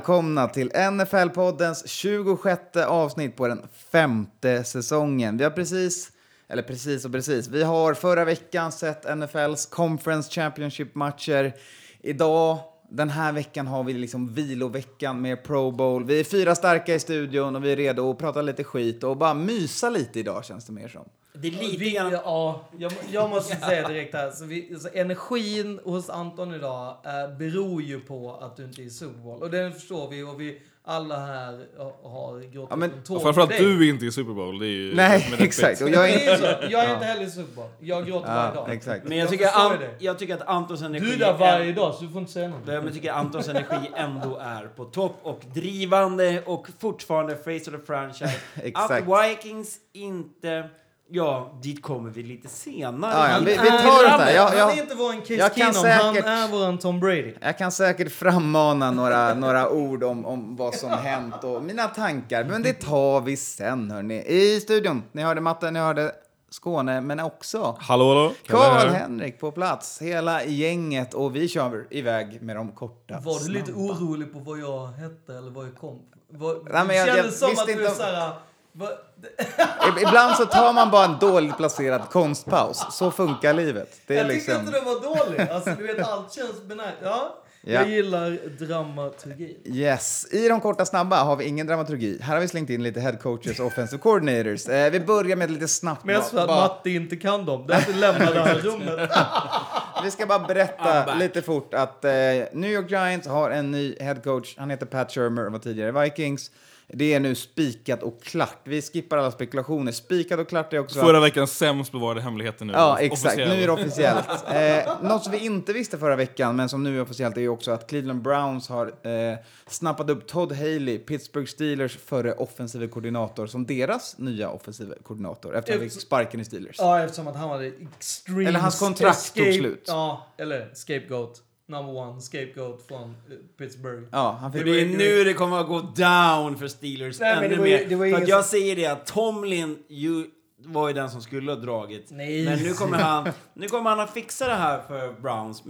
Välkomna till NFL-poddens 26 avsnitt på den femte säsongen. Vi har precis, eller precis och precis, vi har förra veckan sett NFLs Conference Championship-matcher. Idag, den här veckan, har vi liksom viloveckan med Pro Bowl. Vi är fyra starka i studion och vi är redo att prata lite skit och bara mysa lite idag känns det mer som. Det är lite Vi, grann... ja, jag, jag måste säga direkt här. Så vi, alltså, energin hos Anton idag eh, beror ju på att du inte är i Super Bowl. Och det förstår vi och vi alla här har- har gått Ja, men- en tåg Framförallt du är inte i Super Bowl. Det är ju Nej, exakt. Och jag är inte... så. Jag är inte heller i Super Bowl. Jag gråter varje Ja, dag. exakt. Men jag Jag tycker, An- jag tycker att Antons energi... Du är där varje dag så du får inte säga något. Men jag tycker Antons energi ändå är på topp och drivande och fortfarande face of the franchise. Exakt. Att Vikings inte... Ja, dit kommer vi lite senare. Ja, ja, Han vi- vi är tar det där. Jag- jag- Han är inte våran Case jag kan Keenum, han säkert- är våran Tom Brady. Jag kan säkert frammana några, några ord om, om vad som hänt och mina tankar, men det tar vi sen hörni. I studion, ni hörde Matte, ni hörde Skåne, men också Hallå, hallå? Karl-Henrik på plats, hela gänget och vi kör iväg med de korta, Var du lite orolig på vad jag hette eller vad jag kom? Var, Nej, men jag- det jag som visste att du inte är om- Ibland så tar man bara en dåligt placerad konstpaus, så funkar livet. Det är jag liksom... tycker inte det var dåligt. Alltså, du vet, allt känns benäget. Ja, Ja. jag gillar dramaturgi. Yes. I de korta snabba har vi ingen dramaturgi. Här har vi slängt in lite head coaches och offensive coordinators. Eh, vi börjar med lite snabbt. Mest för att bara- Matte inte kan dem. Därför lämnar det här rummet. Vi ska bara berätta lite fort att eh, New York Giants har en ny head coach. Han heter Pat Shermer och var tidigare Vikings. Det är nu spikat och klart. Vi skippar alla spekulationer. Spikat och klart är också... Förra veckans sämst bevarade hemligheten nu. Ja, exakt. Officiell. Nu är det officiellt. Eh, något som vi inte visste förra veckan, men som nu är officiellt, är ju också att Cleveland Browns har eh, snappat upp Todd Haley, Pittsburgh Steelers förre offensive koordinator, som deras nya offensive koordinator, efter att han fick sparken i Steelers. Ja, eftersom att han var extreme... Eller hans kontrakt tog escape- slut. Ja, eller scapegoat. Number one, scapegoat från eh, Pittsburgh. Ja, han fick... Det är nu det kommer att gå down för Steelers Nej, men ännu det mer. det var ju för att jag som- säger det att Tomlin ju var ju den som skulle ha dragit. Nej. Men nu kommer han, nu kommer han att fixa det här för Browns.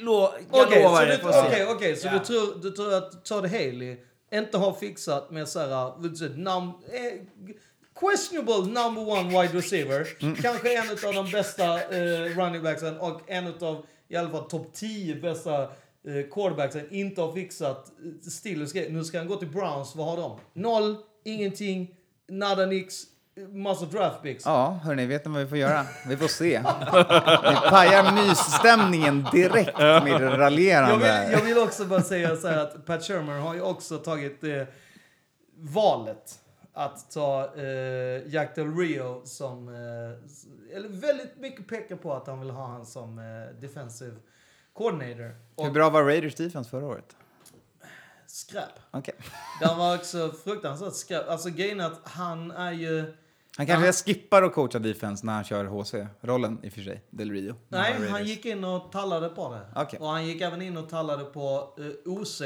Lo, jag Okej, lovar så, det. okej, okej, så Ja. du, tror, du tror att Todd Haley inte har fixat med såhär, vet du, nam, eh, questionable number one wide receiver. Mm. Kanske en av de bästa eh, running backsen och en av i alla fall topp 10 bästa eh, quarterbacksen inte har fixat eh, Steelers. Nu ska han gå till Browns, vad har de? Noll, ingenting, nada nix, eh, massa draft picks. Ja, hörni, vet ni vad vi får göra? Vi får se. Vi pajar mysstämningen direkt med Jag raljerande. vill, jag vill också bara säga så här att Pat Shermer har ju också tagit eh, valet att ta eh, Jack Del Rio som... Eh, eller väldigt mycket pekar på att han vill ha han som eh, defensive coordinator. Och Hur bra var Raiders defense förra året? skräp. Okej. Den var också fruktansvärt skräp. Alltså grejen att han är ju... Han kanske Ja. skippar att coacha defense när han kör HC-rollen i och för sig, Del Rio. Nej, han gick in och tallade på det. Okej. Och han gick även in och tallade på eh, OC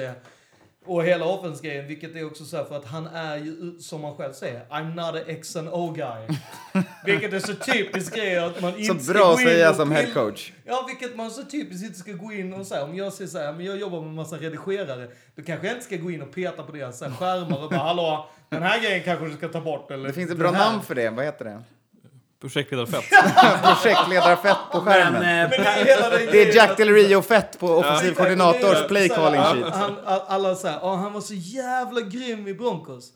och hela offensgrejen, vilket är också så här för att han är ju, som han själv säger, I'm not a X and O guy. vilket är så typiskt grej att man inte Så bra att säga som head coach. Ja, vilket man så typiskt inte ska gå in och säga. Om jag säger så här, men jag jobbar med en massa redigerare, då kanske jag inte ska gå in och peta på deras skärmar och bara hallå, den här grejen kanske du ska ta bort eller Det finns ett bra namn för det. Vad heter det? Projektledarfett. Projektledarfett på skärmen. Men, eh, Men den det är Jack Del Rio-fett på offensiv koordinators det play så calling här, sheet. Han, alla säger oh, han var så jävla grym i Broncos.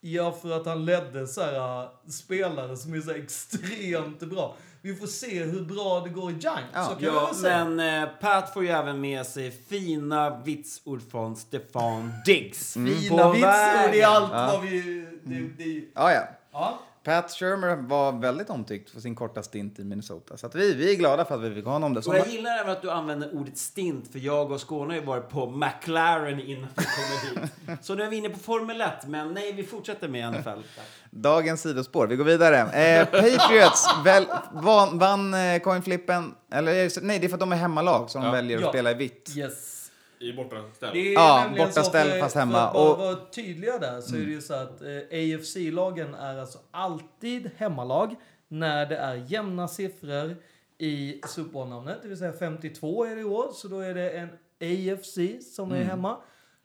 Ja, för att han ledde så här, äh, spelare som är så här extremt bra. Vi får se hur bra det går i Giants. Ja. så kan Ja, säga. men eh, Pat får ju även med sig fina vitsord från Stefan Diggs. Fina På vitsord, det är allt vad vi... Det, det, Ja, ja. ja. Pat Shermer var väldigt omtyckt för sin korta stint i Minnesota. Så vi, vi är glada för att vi fick honom. Det. Och jag gillar även att du använder ordet stint, för jag och Skåne har ju varit på McLaren innan vi kommer hit. Så nu är vi inne på Formel 1, men nej, vi fortsätter med NFL. Tack. dagens sidospår. Vi går vidare. Eh, Patriots väl, vann, vann eh, coinflippen. Eller nej, det är för att de är hemmalag som de Ja. väljer att Ja. spela i vitt. Yes. I bortaställ. Det är Ja, bortaställ för- fast för hemma. att bara Och- vara tydliga där så är det ju så att eh, AFC-lagen är alltså alltid hemmalag när det är jämna siffror i Super. Det vill säga 52 är det i år, så då är det en AFC som är hemma.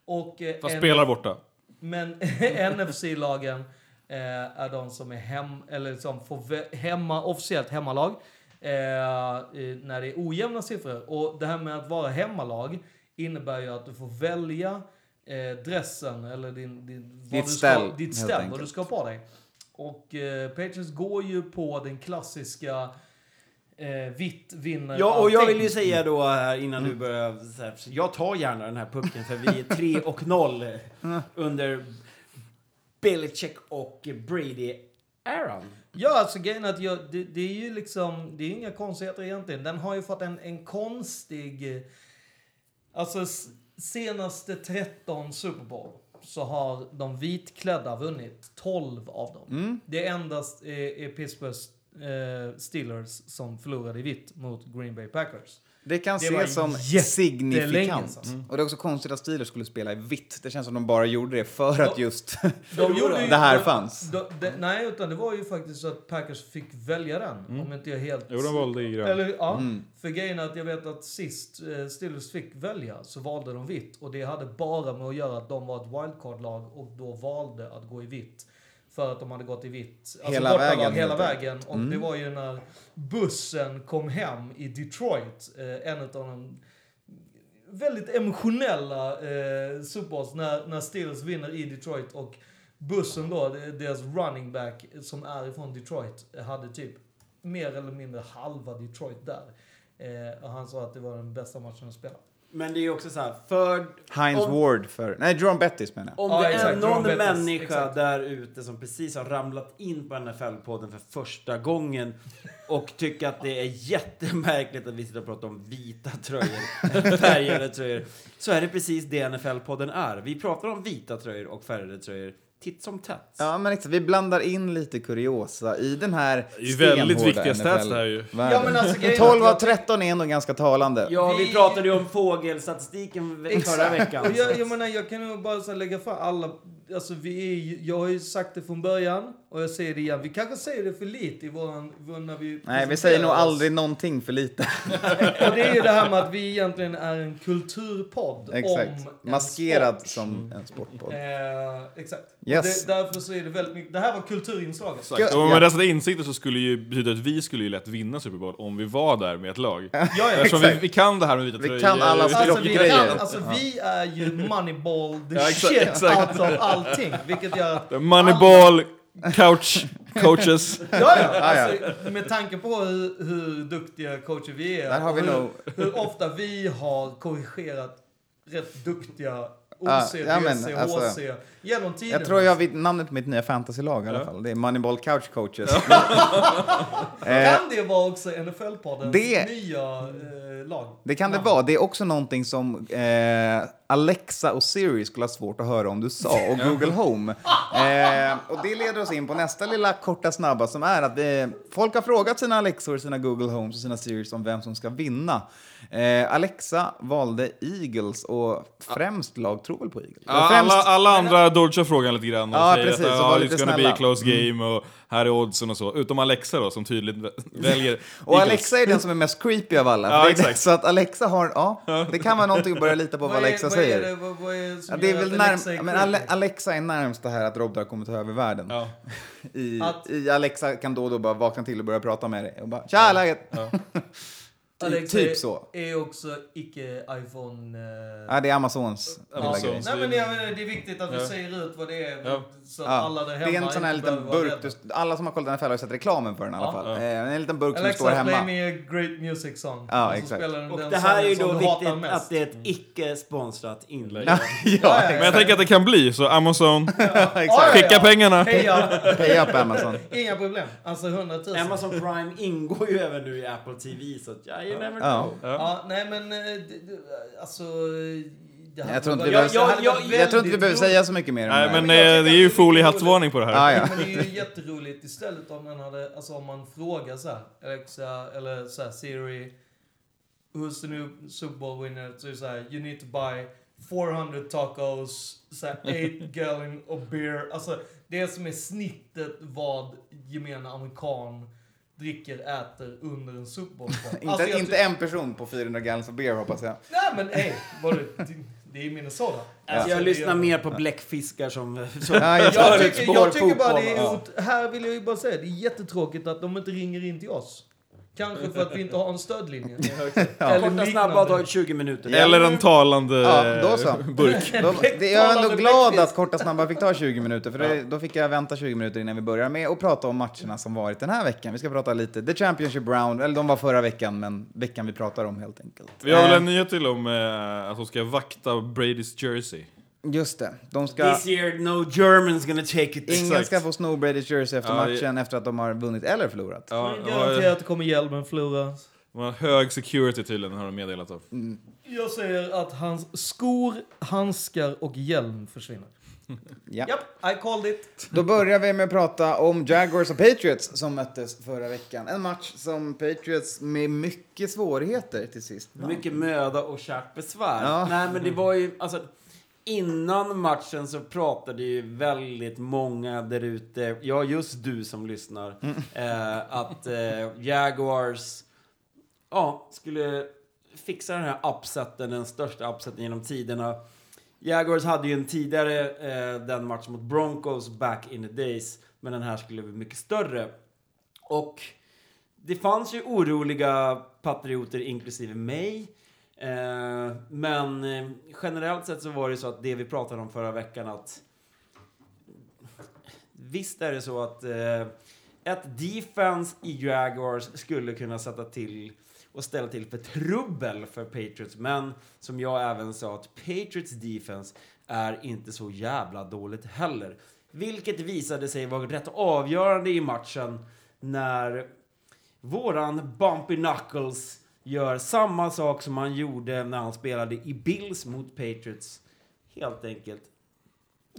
Och, eh, Fast en- spelar borta. Men NFC-lagen eh, är de som är hem, eller som får hemma, officiellt hemmalag. Eh, eh, när det är ojämna siffror. Och det här med att vara hemmalag innebär ju att du får välja eh, dressen eller din, din, vad Ditt du ställ, ska, ditt ställ, vad du ska ha på dig. Och eh, Patriots går ju på den klassiska eh, vitt vinner Ja, och jag vill ju säga då här innan du börjar, så här, jag tar gärna den här pucken för vi är 3 och 0 under Belichick och Brady Aaron. Ja, alltså grejen är att jag, det, det är ju liksom, det är inga konstigheter egentligen. Den har ju fått en, en konstig, eh, alltså senaste 13 Super Bowl så har de vitklädda vunnit 12 av dem. Det är endast är, är Pittsburgh eh, Steelers som förlorade i vitt mot Green Bay Packers. Det kan Det ses som signifikant. sedan. Och det är också konstigt att Steelers skulle spela i vitt. Det känns som de bara gjorde det för att just... De gjorde Det här de- fanns. De, de, nej, utan det var ju faktiskt så att Packers fick välja den. Om inte jag helt... Jo, de valde i grön. Eller, ja. Mm. För grejen är att jag vet att sist eh, Steelers fick välja så valde de vitt. Och det hade bara med att göra att de var ett wildcard-lag och då valde att gå i vitt. För att de hade gått i vitt. Alltså Hela vägen, Hela vägen. Och det var ju när bussen kom hem i Detroit. Eh, en av de väldigt emotionella eh, Super Bowls när, när Steelers vinner i Detroit och bussen då, deras running back som är ifrån Detroit, hade typ mer eller mindre halva Detroit där. Eh, och han sa att det var den bästa matchen att spela. Men det är ju också så här, för Heinz om, Ward för... Nej, Jerome Bettis menar jag. om Ja, det är exakt, någon John Bettis, människa exakt. där ute som precis har ramlat in på NFL-podden för första gången och tycker att det är jättemärkligt att vi sitter och pratar om vita tröjor, färgade tröjor, så är det precis det NFL-podden är. Vi pratar om vita tröjor och färgade tröjor titt som tätt. Ja, men exakt. Vi blandar in lite kuriosa i den här Det är väldigt viktiga stats det här ju. Ja, men alltså, grejen är 12 att av jag- 13 är ändå ganska talande. Ja, vi Vi- pratade ju om fågelstatistiken ve- förra veckan. Och jag, jag menar, jag kan ju bara så här lägga fram alla, alltså vi är jag har ju sagt det från början och jag säger det igen. Vi kanske säger det för lite i våran, vår- när vi Nej, vi säger nog oss. aldrig någonting för lite. Och det är ju det här med att vi egentligen är en kulturpodd Exakt. om en Maskerad sport. som en sportpodd. Eh, exakt. Yes. Det, därför så är det väldigt mycket, det här var kulturinslaget. Exakt. Och med dessa insikter så skulle ju betyda att vi skulle ju lätt vinna Super Bowl om vi var där med ett lag. Ja, ja. Eftersom vi, vi kan det här med vita Vi tröjor. kan alla vi- Alltså, vi, Grejer. kan, alltså vi är ju moneyball the Ja, exakt, shit exakt. out of allting. Vilket gör att... Moneyball, couch, coaches. Ja, ja. ja. Alltså, med tanke på hur, hur duktiga coacher vi är. Där har vi hur, nog- hur ofta vi har korrigerat rätt duktiga OC, ja, men, DC, alltså, HC genom tiden. Jag tror jag vet namnet på mitt nya fantasylag i alla fall. Det är Moneyball Couch Coaches. Eh, Kan det vara också NFL-poddens det- nya eh, lag? Det kan det vara. Det är också någonting som eh, Alexa och Siri skulle ha svårt att höra om du sa, och Google Home. Eh, och det leder oss in på nästa lilla korta snabba som är att vi, folk har frågat sina Alexor, sina Google Homes och sina Siris om vem som ska vinna. Eh, Alexa valde Eagles och främst lag tror väl på Eagles. Ja, främst, alla, alla andra dodgar frågan lite grann och Ja, säger precis, att ja, lite it's gonna be snälla. a close game och här är oddsen och så. Utom Alexa då som tydligt vä- väljer och. Alexa är den som är mest creepy av alla. Ja, det Så att Alexa har, ja, det kan vara någonting att börja lita på vad, Vad är- Alexa vad säger. Är det, vad, vad är det som Ja, det är gör väl att Alexa är men? Ale- Alexa är närmst det här att robotar kommer ta över världen. Ja. I, Att- I Alexa kan då och då bara vakna till och börja prata med dig och bara “Tja, läget?” Alexa typ så. är också icke iPhone... eh, Ja, det är Amazons lilla Amazon. grej. Nej men menar, det är viktigt att vi Ja. säger ut vad det är. Ja. Så att Ja. alla där Det hemma är en sån här liten burk. alla som har kollat NFL har sett reklamen för den i alla Ja. fall. Ja. Eh, en liten burk som Alexa, står play hemma. me a great music song. Ja, exakt. Och det här är ju då som viktigt att det är ett icke-sponsrat inlägg. Ja, ja, Men jag tänker att det kan bli, så Amazon, skicka pengarna! Pay up Amazon. Inga problem. Alltså 100 000. Amazon Prime ingår ju även nu i Apple TV, så you never Ja. know. Ja, nej men... eh, Alltså... Jag tror inte varit- vi behöver, jag- jag- varit jag tror inte vi behöver säga så mycket mer om Nej det här. men jag eh, det är ju foliehattsvarning på det här. Ja, ja. Men det är ju jätteroligt istället om den hade, alltså om man frågar så här, Alexa eller så här Siri, who's the new Super Bowl winner? Så är det så här, you need to buy 400 tacos, så här 8 gallon of beer. Alltså det som är snittet vad gemene amerikan dricker, äter under en Super Bowl. Inte, alltså, jag inte en person på 400 gallons of beer hoppas jag. Nej men hej, var det, det är Minnesota. Alltså, jag det lyssnar mer på bläckfiskar som, som Ja, jag- Jag tycker, jag tycker bara fotboll. det är, Ja. ot- här vill jag ju bara säga, det är jättetråkigt att de inte ringer in till oss. Kanske för att vi inte har en stödlinje. Eller Korta snabba har tagit 20 minuter. Eller en talande Ja, då så. eh, burk. Då, det, jag är ändå glad att korta snabba fick ta 20 minuter, för det, då fick jag vänta 20 minuter innan vi börjar med att prata om matcherna som varit den här veckan. Vi ska prata lite The Championship Round, eller de var förra veckan, men veckan vi pratar om helt enkelt. Vi har väl Eh, en nyhet till om eh, att de ska vakta Bradys jersey. Just det, de ska... This year no Germans gonna take it. Ingen ska få sno Brady's jersey efter Ja, det- matchen efter att de har vunnit eller förlorat. Ja, Garanterat att det kommer hjälmen förlora. de har hög security tydligen, har de meddelat. Av. Jag säger att hans skor, handskar och hjälm försvinner. Ja. Japp, I called it. Då börjar vi med att prata om Jaguars och Patriots som möttes förra veckan. En match som Patriots med mycket svårigheter till sist. Mycket möda och kärt besvär. Ja. Nej, men det var ju, alltså, innan matchen så pratade ju väldigt många där ute, ja just du som lyssnar, eh, att eh, Jaguars, ja, skulle fixa den här upseten, den största upseten genom tiderna. Jaguars hade ju en tidigare, eh, den matchen mot Broncos back in the days, men den här skulle bli mycket större. Och det fanns ju oroliga patrioter, inklusive mig. Eh, men eh, generellt sett så var det så att det vi pratade om förra veckan att visst är det så att eh, ett defense i Jaguars skulle kunna sätta till och ställa till för trubbel för Patriots. Men som jag även sa att Patriots defense är inte så jävla dåligt heller. Vilket visade sig vara rätt avgörande i matchen när våran Bumpy Knuckles gör samma sak som han gjorde när han spelade i Bills mot Patriots. Helt enkelt.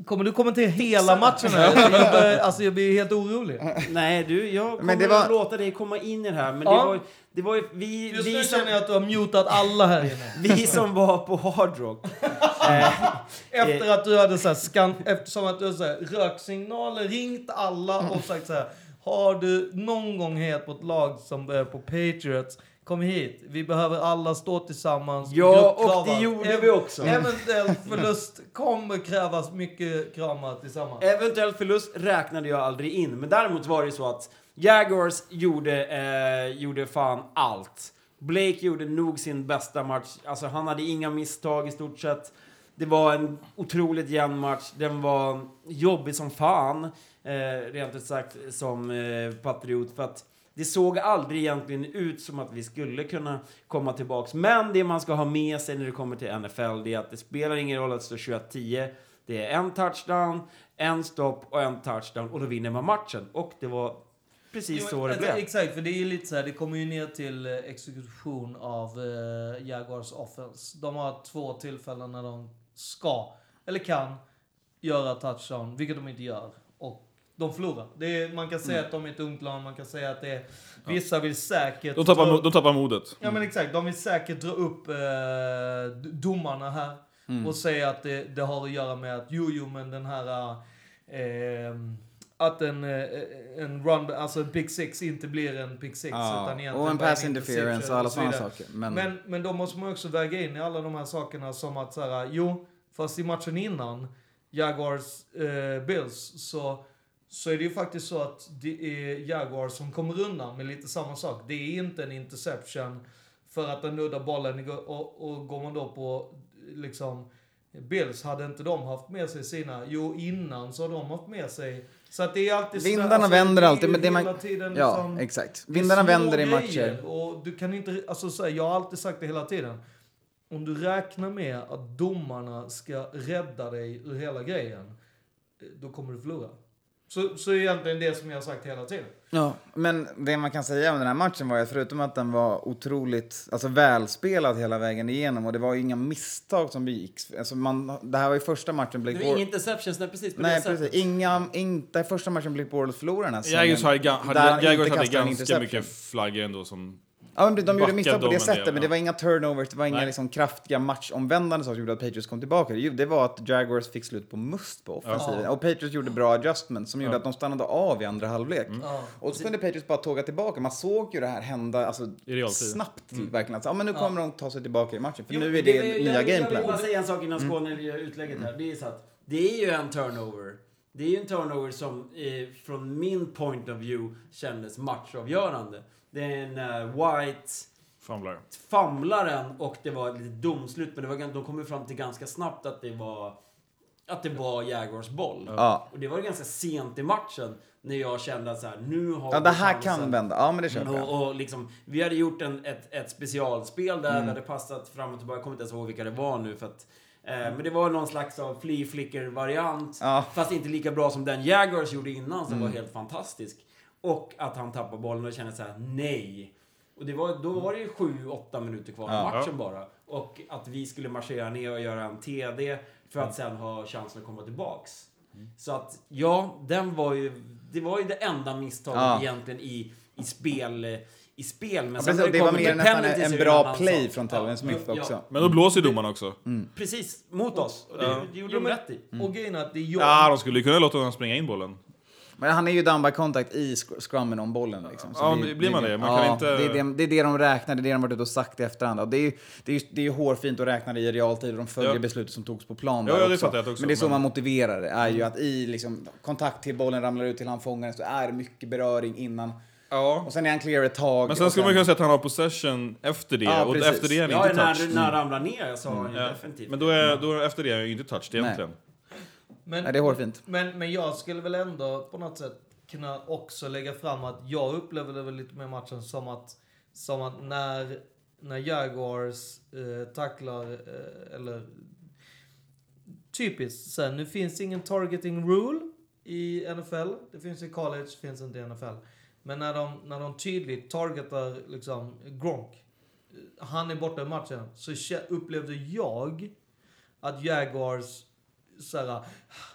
Kommer du kommentera hela matchen här? Jag börjar, alltså jag blir helt orolig. Nej du, jag kommer Men det var- att låta dig komma in i det här. Men Ja. det var, det var vi, Just vi, nu som, känner jag att du har mutat alla här inne. vi som var på Hard Rock. eh, Efter att du hade så här skan, eftersom att du hade så här röksignaler, ringt alla och sagt så här. Har du någon gång hetat på ett lag som är på Patriots, kom hit. Vi behöver alla stå tillsammans. Ja, och det gjorde vi också. Eventuell förlust kommer krävas mycket kramar tillsammans. Eventuell förlust räknade jag aldrig in, men däremot var det så att Jaguars gjorde, eh, gjorde fan allt. Blake gjorde nog sin bästa match, alltså han hade inga misstag i stort sett. Det var en otroligt jämn match, den var jobbig som fan, eh, rent ut sagt, som eh, patriot, för att det såg aldrig egentligen ut som att vi skulle kunna komma tillbaks. Men det man ska ha med sig när det kommer till NFL, det är att det spelar ingen roll att det står 21-10. Det är en touchdown, en stopp och en touchdown och då vinner man matchen. Och det var precis så det Jo, blev. Exakt, för det är lite så här, det kommer ju ner till eh, exekution av eh, Jaguars offense. De har två tillfällen när de ska, eller kan, göra touchdown, vilket de inte gör. De förlorar. Det är, man kan säga att de är ett ungt lag, man kan säga att det är, vissa vill säkert... De tappar, dra de tappar modet. Ja men exakt, de vill säkert dra upp eh, domarna här och säga att det, det har att göra med att jo, jo men den här eh, att en, eh, en run, alltså en pick six inte blir en pick six utan Ja, egentligen och en pass interference och alla så sådana saker. Men, Men, men då måste man också väga in i alla de här sakerna som att så här, jo, fast i matchen innan, Jaguars eh, Bills, så, så är det ju faktiskt så att det är Jaguars som kommer undan med lite samma sak. Det är inte en interception för att den nuddar bollen. Och, och går man då på liksom Bills, hade inte de haft med sig sina? Jo, innan så har de haft med sig. Så att det är alltid Vindarna alltså, vänder alltid, men det man- tiden Ja, liksom- exakt. Vindarna vänder i matcher. Och du kan inte, alltså så här, jag har alltid sagt det hela tiden. Om du räknar med att domarna ska rädda dig ur hela grejen, då kommer du förlora. Så, så är egentligen det som jag har sagt hela tiden. Ja, men det man kan säga om den här matchen var ju att förutom att den var otroligt alltså välspelad hela vägen igenom och det var ju inga misstag som begicks. Alltså man, det här var ju första matchen Blake Det var inga interceptions, nej precis på Nej, det precis. Inga, inte första matchen Blake Bortles förlorade den här säsongen. Jaguars hade, ganska mycket flaggor ändå som... Ja, men de gjorde misstag på det sättet, del, men ja. det var inga turnovers, det var inga liksom, kraftiga matchomvändande saker som gjorde att Patriots kom tillbaka. Det, det var att Jaguars fick slut på must på offensiven. Ja. Och Patriots gjorde bra adjustments som gjorde Ja. att de stannade av i andra halvlek. Ja. Och så kunde Patriots bara tåga tillbaka. Man såg ju det här hända alltså, snabbt. Verkligen. Alltså, ja, men nu kommer de ta sig tillbaka i matchen, för Jo, nu är det, jag- nya jag, Jag vill gameplan. bara säga en sak innan Skåne gör utlägget här. Det är så att det är ju en turnover. Det är ju en turnover som eh, från min point of view kändes matchavgörande. Det är en eh, White Famlar. famlar den och det var ett litet domslut. Men det var, de kom ju fram till ganska snabbt att det var att det var Jaguars boll. Ja. Och det var ganska sent i matchen när jag kände att så här, nu har Ja, vi det här chansen. kan vända. Ja, men det köper jag. Och, och liksom, vi hade gjort en, ett, ett specialspel där, Mm. det hade passat fram och tillbaka. Jag kommer inte ens ihåg vilka det var nu. För att, eh, men det var någon slags av flea flicker variant Ja. Mm. Fast inte lika bra som den Jaguars gjorde innan, som var helt fantastisk. Och att han tappade bollen och kände så här: nej. Och det var, då var det ju 7-8 minuter kvar av matchen bara. Och att vi skulle marschera ner och göra en TD för att sen ha chansen att komma tillbaks. Så att, ja, den var ju... Det var ju det enda misstaget Ja. egentligen i, i spel... I spel. Men Ja, sen precis, och det var mer nästan en det bra play från Telvin Ja, Smith ja, också. Men då blåser ju domarna också. Precis, mot oss. Och det, det gjorde Jo, de rätt i. Och grejen att det är jag... Ja, de skulle ju kunna låta honom springa in bollen. Men han är ju down by contact i scrummen om bollen. Liksom. Så Ja, men blir man det? Man kan inte- Det är det, det är det de räknar, det är det de varit ute och sagt i efterhand. Och det är ju det är, ju- det är hårfint att räkna det i realtid och de följer Ja. beslutet som togs på plan Ja, ja, det också. jag också, Men det är så men- man motiverar det, är ju att i liksom, kontakt till bollen ramlar ut till han fångar den så är det mycket beröring innan. Ja. Och sen är han clear ett tag. Men sen skulle man kunna säga att han har possession efter det. Ja, och efter det är han Ja, inte när, touch. när han ramlar ner så har han ju Ja. definitivt. Men då är, då, efter det är han ju inte touch egentligen. Men, Nej, det är hårfint. Men, men jag skulle väl ändå på något sätt kunna också lägga fram att jag upplever det väl lite mer matchen som att, som att när, när Jaguars eh, tacklar, eh, eller typiskt sen, nu finns ingen targeting rule i NFL. Det finns i college, finns inte i NFL. Men när de, när de tydligt targetar liksom Gronk, eh, han är borta i matchen, så upplevde jag att Jaguars såhär,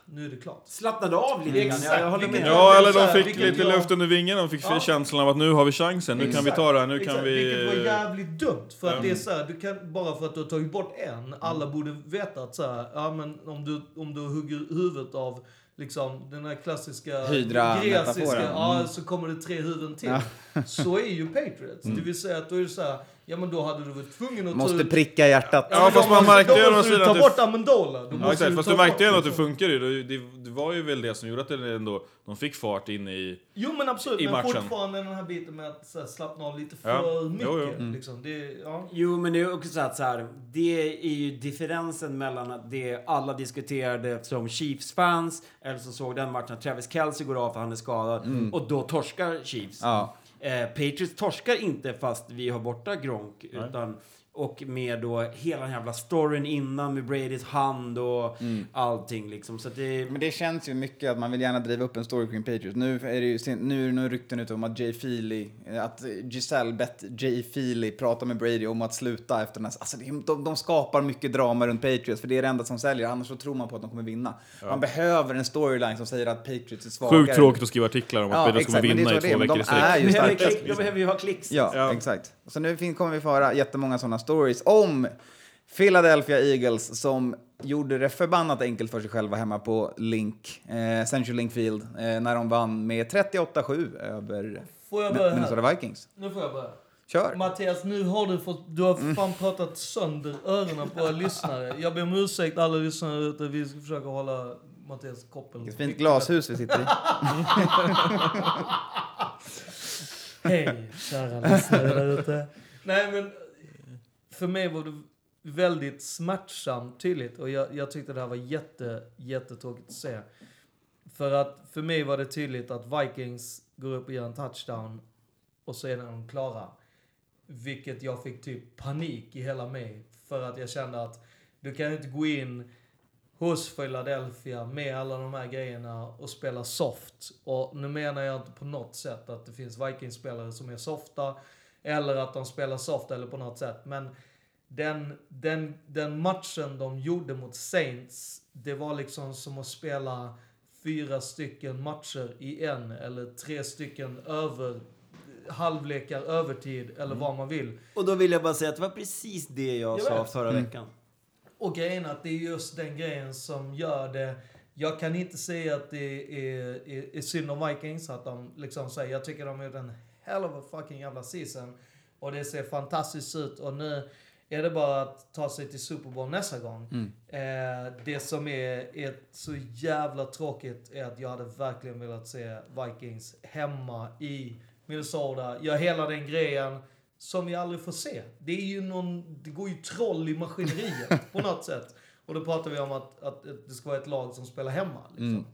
nu är det klart. Slappnade av lite grann. Exakt, Jag, jag håller med. Ja, eller så de här, fick lite jag- luft under vingen. De fick Ja. känslan av att nu har vi chansen. Nu kan vi Exakt, ta det här. Nu kan exakt. vi... Vilket var jävligt dumt. För att Ja. det är så här, du kan, bara för att du har tagit bort en, alla borde veta att så här, ja men om du, om du hugger huvudet av liksom den här klassiska Hydra-metaforen. greciska, ja Mm. så kommer det tre huvuden till. Ja. Så är ju Patriots. Det vill säga att då är det så här, ja men då hade du varit tvungen att ta Måste ut... pricka hjärtat. Ja, men fast då man märkte då ju å måste du ta att det- bort Amendola. Då Ja, exakt. du Fast ta du märkte ju bort ändå att det funkar ju. Det, det, det var ju väl det som gjorde att det ändå, de fick fart in i... Jo men absolut, i men matchen. fortfarande den här biten med att så här, slappna av lite för Ja. mycket. Jo, jo. Liksom. Det, ja. Jo, men det är också så att så här, det är ju differensen mellan att det alla diskuterade som Chiefs-fans, eller som såg den matchen, att Travis Kelce går av för han är skadad, och då torskar Chiefs. Ja. Eh, Patriots torskar inte fast vi har borta Gronk, utan och med då hela den jävla storyn innan med Bradys hand och allting liksom. Så att det... Men det känns ju mycket att man vill gärna driva upp en story kring Patriots. Nu är det ju nu är det nog rykten ut om att Jay Feely, eh, att Giselle bett Jay Feely prata med Brady om att sluta efter den här, alltså de, de skapar mycket drama runt Patriots för det är det enda som säljer, annars så tror man på att de kommer vinna. Man behöver en storyline som säger att Patriots är svagare. Sjukt tråkigt att skriva artiklar om att Ja, Patriots kommer vinna i två veckor i de är sträck. ju De behöver, ju ha klicks. Ja, Ja. exakt. Så nu kommer vi få höra jättemånga sådana stories om Philadelphia Eagles som gjorde det förbannat enkelt för sig själva hemma på Link, eh, Central Link Field, eh, när de vann med 38-7 över? Minnesota Vikings. Nu får jag börja. Kör! Mattias, nu har du fått, du har fan pratat sönder öronen på våra lyssnare. Jag ber om ursäkt alla lyssnare ute. Vi ska försöka hålla Mattias koppel. Vilket fint glashus vi sitter i. Hej, kära lyssnare där ute. Nej men, för mig var det väldigt smärtsamt tydligt och jag, jag tyckte det här var jätte, jättetråkigt att se. För att för mig var det tydligt att Vikings går upp och gör en touchdown och så är de klara. Vilket jag fick typ panik i hela mig. För att jag kände att du kan inte gå in hos Philadelphia med alla de här grejerna och spela soft. Och nu menar jag inte på något sätt att det finns Vikings-spelare som är softa eller att de spelar soft eller på något sätt. Men den, den, den matchen de gjorde mot Saints, det var liksom som att spela fyra stycken matcher i en eller tre stycken över halvlekar, övertid eller vad man vill. Och då vill jag bara säga att det var precis det jag, Jag sa vet. förra veckan. Och grejen är att det är just den grejen som gör det. Jag kan inte säga att det är, är, är synd om Vikings, att de liksom säger, jag tycker de har gjort en hell of a fucking jävla season. Och det ser fantastiskt ut och nu är det bara att ta sig till Super Bowl nästa gång. Eh, det som är, är så jävla tråkigt är att jag hade verkligen velat se Vikings hemma i Minnesota, göra hela den grejen som vi aldrig får se. Det är ju någon, det går ju troll i maskineriet på något sätt. Och då pratar vi om att, att det ska vara ett lag som spelar hemma. Liksom.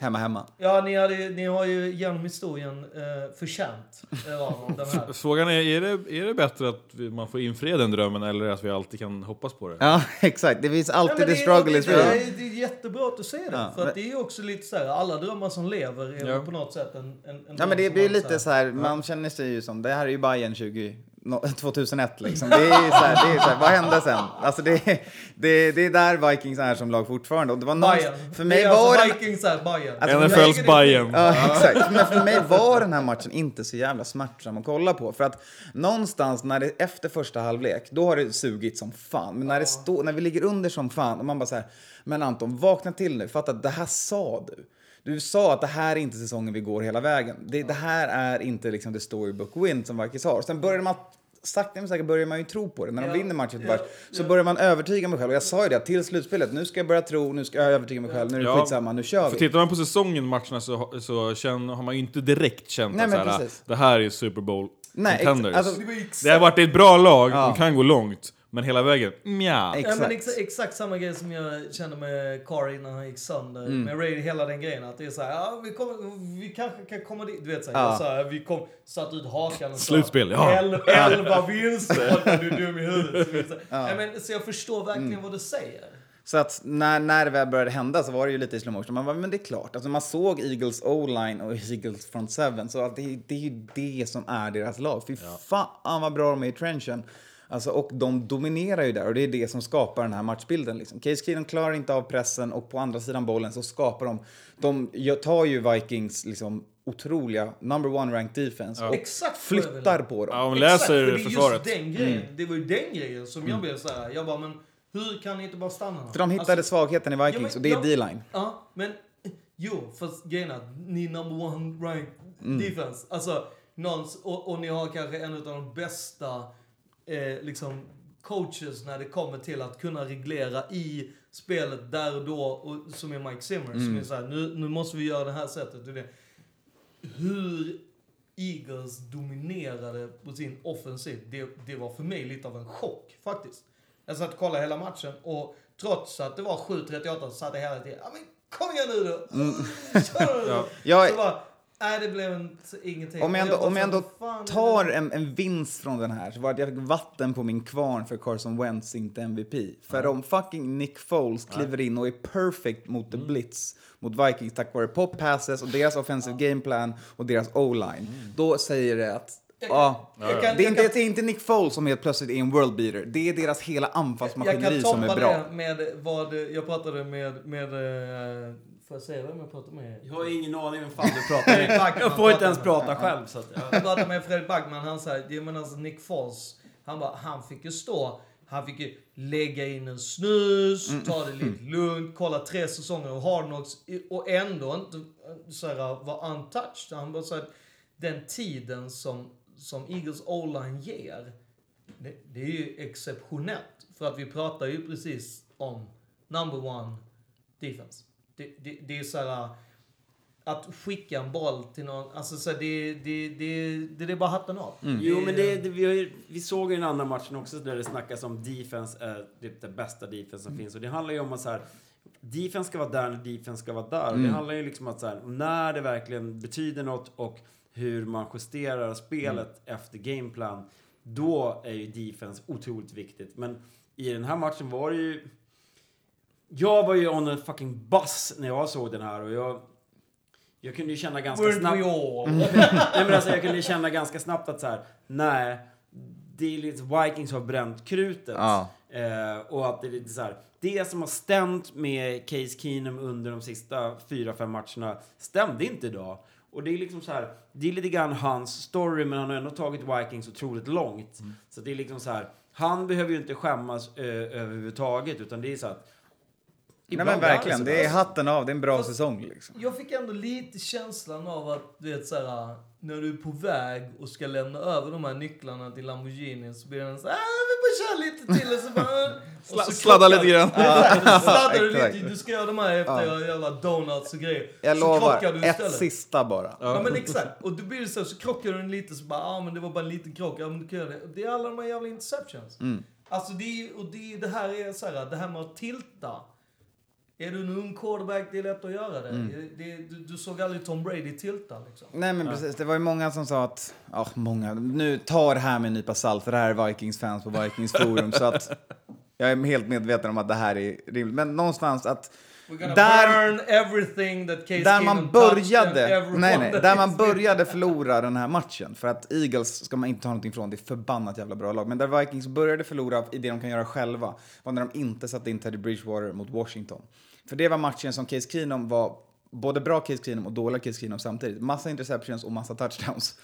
Hemma, hemma. Ja, ni, hade, ni har ju genom historien eh, förtjänt eh, av den här. Frågan är, är det, är det bättre att vi, man får infria den drömmen eller att vi alltid kan hoppas på det? Ja, exakt. Det finns alltid men the det, struggle det, is det, real. är- det är jättebra att du säger det. Ja, för att men- det är ju också lite så här, alla drömmar som lever är Ja. på något sätt en, en, en Ja, men det blir man lite så här, man känner sig ju som, det här är ju Bayern 20, no, 2001 liksom. Det är så här, det är så här, vad hände sen? Alltså det, det, det är där Vikings är som lag fortfarande. Och det var någon, Bayern. för mig det är var alltså Vikings är Bayern. Alltså, NFLs är- Bayern. Ja, exakt. Men för mig var den här matchen inte så jävla smärtsam att kolla på. För att någonstans när det, efter första halvlek, då har det sugit som fan. Men när, det står, när vi ligger under som fan och man bara så här, men Anton, vakna till nu. Fatta att det här sa du. Du sa att det här är inte säsongen vi går hela vägen. Det, det här är inte liksom the storybook win som Vikings har. Sen började man sakta men säkert börjar man ju tro på det. När de Ja, vinner matchen ja, så ja. börjar man övertyga mig själv. Och jag sa ju det till slutspelet, nu ska jag börja tro, nu ska jag övertyga mig själv, nu är det Ja, skitsamma, nu kör För vi. tittar man på säsongen, matcherna, så, så känner, har man ju inte direkt känt Nej, att men så här, precis. det här är Super Bowl Nej, contenders. alltså- Det det har varit ett bra lag, Ja. de kan gå långt, men hela vägen, mja. Ex- Ja, men Exakt. exa, exakt samma grej som jag kände med Corey när han gick sönder. Mm. Med Ray, hela den grejen. Att det är såhär, ja, vi, vi kanske kan komma dit. Du vet såhär, Ja. sa, vi kom, satt ut hakan och sa, Slutspel, ja. "El- Elva vinster, du är dum i huvudet. Så, så, ja. men, så jag förstår verkligen Mm. vad du säger. Så att när, när det väl började hända så var det ju lite i slow motion. Man bara, men det är klart. Alltså man såg Eagles O-line och Eagles front seven. Så att det, det är ju det som är deras lag. Fy fan vad bra de är i trenchen. Alltså, och de dominerar ju där och det är det som skapar den här matchbilden. Liksom. Case Keenum klarar inte av pressen och på andra sidan bollen så skapar de... De tar ju Vikings liksom otroliga number one ranked defense och Exakt flyttar på dem. Ja, Exakt, läser för det är. Just den grejen, Det var ju den grejen som jag blev såhär, jag bara, men hur kan ni inte bara stanna? För de hittade Alltså, svagheten i Vikings men och det är jag- D-line. Ja, men jo, fast grejen är att ni är number one ranked Mm. defense. Alltså, någons, och, och ni har kanske en av de bästa eh, liksom coaches när det kommer till att kunna reglera i spelet där och då, och, som är Mike Zimmer. Mm. Som är såhär, nu, nu måste vi göra det här sättet. Och det. Hur Eagles dominerade på sin offensiv, det, det var för mig lite av en chock faktiskt. Jag satt och kollade hela matchen och trots att det var 7-38 så satt jag hela tiden, ja men kom igen nu då! Kör! Ja. Jag- Så bara, nej det blev ingenting. Om jag ändå, om jag ändå tar en, en vinst från den här så var det jag fick vatten på min kvarn för Carson Wentz inte MVP. För om fucking Nick Foles kliver in och är perfect mot the Mm. blitz mot Vikings tack vare pop passes och deras offensive game plan och deras o-line. Då säger det att Ja, Jag kan- det, är jag inte, kan- det är inte Nick Foles som helt plötsligt är en world beater. Det är deras hela Jag anfallsmaskineri kan som är toppa bra. det med vad, jag pratade med, med eh, får jag säga vem jag pratade med? Jag har ingen aning vem fan du pratar med. Jag får inte ens pratar prata själv. Så att, ja. Jag pratade med Fredrik Backman, han sa, jag menar alltså Nick Foles, han bara, han fick ju stå, han fick ju lägga in en snus, Mm. ta det lite lugnt, kolla tre säsonger av Hard Knocks och ändå inte så här, vara untouched. Han bara sa att den tiden som, som Eagles O-line ger, det, det är ju exceptionellt. För att vi pratar ju precis om number one defense. Det, det, det är så här, att skicka en boll till någon. Alltså så det, det, det, det, det är bara hatten av. Jo, men det, det, vi, har ju, vi såg ju den andra matchen också där det snackas om defense är typ det bästa defense som finns. Och det handlar ju om att så här, defense ska vara där när defense ska vara där. Och det handlar ju liksom om att så här, när det verkligen betyder något och hur man justerar spelet efter gameplan. Då är ju defense otroligt viktigt. Men i den här matchen var det ju... Jag var ju on a fucking bus när jag såg den här och jag... Jag kunde ju känna ganska Weren't snabbt... Nej, men alltså, jag kunde känna ganska snabbt att så här, nej, det är lite Vikings har bränt krutet. Ja. Eh, och att det är lite så här, det som har stämt med Case Keenum under de sista fyra, fem matcherna stämde inte idag. Och det är liksom så här, det är lite grann hans story, men han har ändå tagit Vikings otroligt långt. Så det är liksom så här, han behöver ju inte skämmas ö, överhuvudtaget, utan det är så att Nej men verkligen, så. det är hatten av. Det är en bra säsong liksom. Jag fick ändå lite känslan av att, du vet såhär, när du är på väg och ska lämna över de här nycklarna till Lamborghini så blir den såhär, ah, vi bara kör lite till och så bara... och så Sladda lite grann. Så sladdar du lite, du ska göra de här efter jävla donuts och grejer. Jag så lovar, krockar du ett istället. sista bara. Ja men exakt. Och då blir det så, så krockar du lite så bara, ja ah, men det var bara en liten krock. Ja men du kan göra det. Det är alla de här jävla interceptions. Alltså det är, och det, det här är så här, det här med att tilta. Är du en ung quarterback, det är lätt att göra det. det du, du såg aldrig Tom Brady tilta liksom. Nej men precis, det var ju många som sa att, ja många, nu ta det här med en nypa salt för det här är Vikings-fans på Vikings forum så att jag är helt medveten om att det här är rimligt. Men någonstans att Där- burn everything that Case där man började, nej, nej, där man började förlora den här matchen, för att Eagles ska man inte ta någonting ifrån, det är förbannat jävla bra lag, men där Vikings började förlora i det de kan göra själva var när de inte satte in Teddy Bridgewater mot Washington. För det var matchen som Case Keenum var, både bra Case Keenum och dåliga Case Keenum samtidigt. Massa interceptions och massa touchdowns.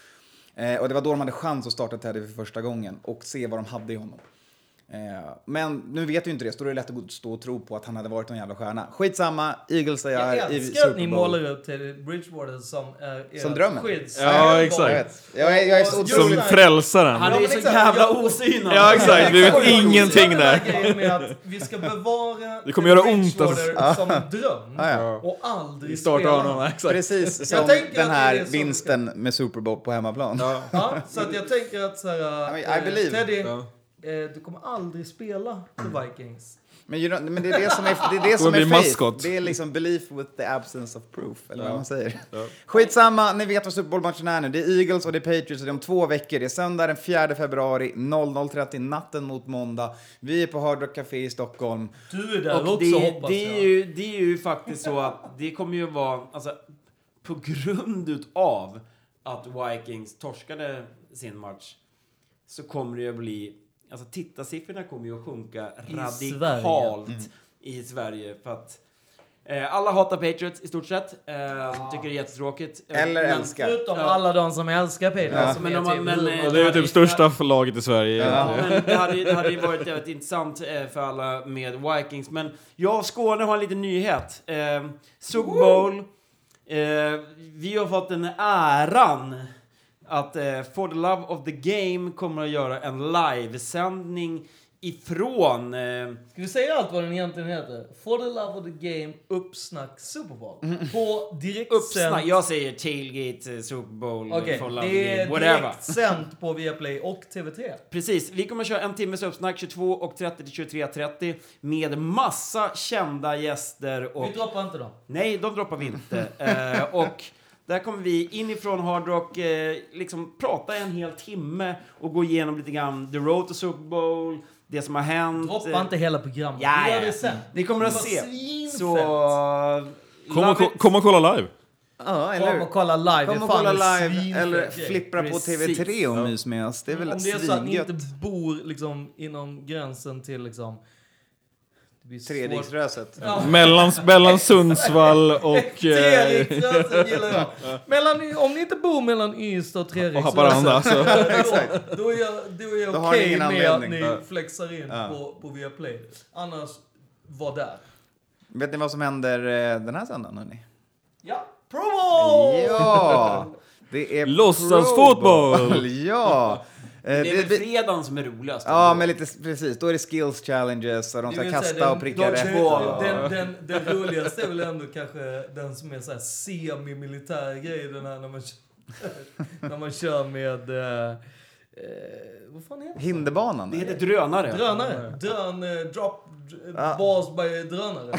Eh, och det var då de hade chans att starta Teddy för första gången och se vad de hade i honom. Eh, men nu vet ju inte det, så då är det lätt att stå och tro på att han hade varit en jävla stjärna. Skitsamma, Eagles är Jag i älskar att ni Super Bowl. målar upp Teddy Bridgewater som ert Som drömmen. skydds- Ja, Jag exakt. vet. Jag är, jag är så Som frälsaren. Han är ju så jävla Jag- osynad. Ja, exakt. Vi vet Jag ingenting där. vi ska bevara Det kommer göra ont alltså. som dröm Ja, ja. och aldrig Vi startar spela. honom, exakt. Precis Jag som den här vinsten med Super Bowl på hemmaplan. Ja, så att jag tänker att så här, I eh, believe. Teddy, Ja. Du kommer aldrig spela för Vikings. Men, you know, men det är det som är, det är, det som är faith. maskot. Det är liksom belief with the absence of proof, eller vad man säger. Skitsamma, ni vet vad Super Bowl-matchen är nu. Det är Eagles och det är Patriots och det är om två veckor. Det är söndag den 4 februari 00.30, natten mot måndag. Vi är på Hard Rock Café i Stockholm. Du är där Och också det, hoppas det, är jag. ju, det är ju faktiskt så att det kommer ju vara, alltså på grund utav att Vikings torskade sin match så kommer det ju att bli, alltså tittarsiffrorna kommer ju att sjunka radikalt i Sverige för att eh, alla hatar Patriots i stort sett. Eh, Tycker det är jättetråkigt. Eh, Eller men- älskar. Förutom Ja. alla de som älskar Patriots. Ja, som men man- typ men, hur- eh, det är ju typ största laget i Sverige. Ja, men det hade, ju- det hade ju varit väldigt intressant eh, för alla med Vikings. Men jag och Skåne har en liten nyhet. Eh, Super Bowl. Eh, vi har fått den äran att eh, For the Love of the Game kommer att göra en livesändning ifrån... Eh, Ska vi säga allt vad den egentligen heter? For the love of the game, uppsnack Super Bowl. På direktsänd... Uppsnack. Jag säger Tailgate, eh, Super Bowl, Okej, For the Love of the det är Game, whatever. direktsänt på Viaplay och TV3. Precis, vi kommer köra en timmes uppsnack 22 och 30 till 23.30 med massa kända gäster och Vi droppar inte dem. Nej, de droppar vi inte. eh, och där kommer vi inifrån Hard Rock eh, liksom prata en hel timme och gå igenom lite grann The Road to Super Bowl, det som har hänt. Droppa eh, inte hela programmet. Ja, vi gör ja. det sen. Ni kommer att se. Så... Kom, love och, ko- kom och kolla live. Ja, eller Kom och kolla live. Kom och kolla live eller flippra på Precis. TV3 och mys med oss. Det är väl Om det är så att ni inte bor liksom inom gränsen till liksom... Treriksröset. Ja. Mellan, mellan Sundsvall och... Eh, gillar jag. Mellan, om ni inte bor mellan Ystad och Treriksröset. och Haparanda. Så. Då, då är jag, då är jag Då har ni okej ingen med att ni flexar in Ja. på, på Viaplay. Annars, var där. Vet ni vad som händer eh, den här söndagen, hörni? Ja, Pro Bowl! Ja! Det är Låtsasfotboll! Pro Bowl, Ja! Eh, Det är väl fredagen som är roligast. Ja, men lite precis. Då är det skills challenges och de ska kasta den- och pricka rätt. Den, den, den, den roligaste är väl ändå kanske den som är så här semi-militär grej, den här när man kör, när man kör med... Eh, eh, vad fan heter det? Hinderbanan? Det heter drönare. Drönare. Drön, eh, drop, balls by drönare.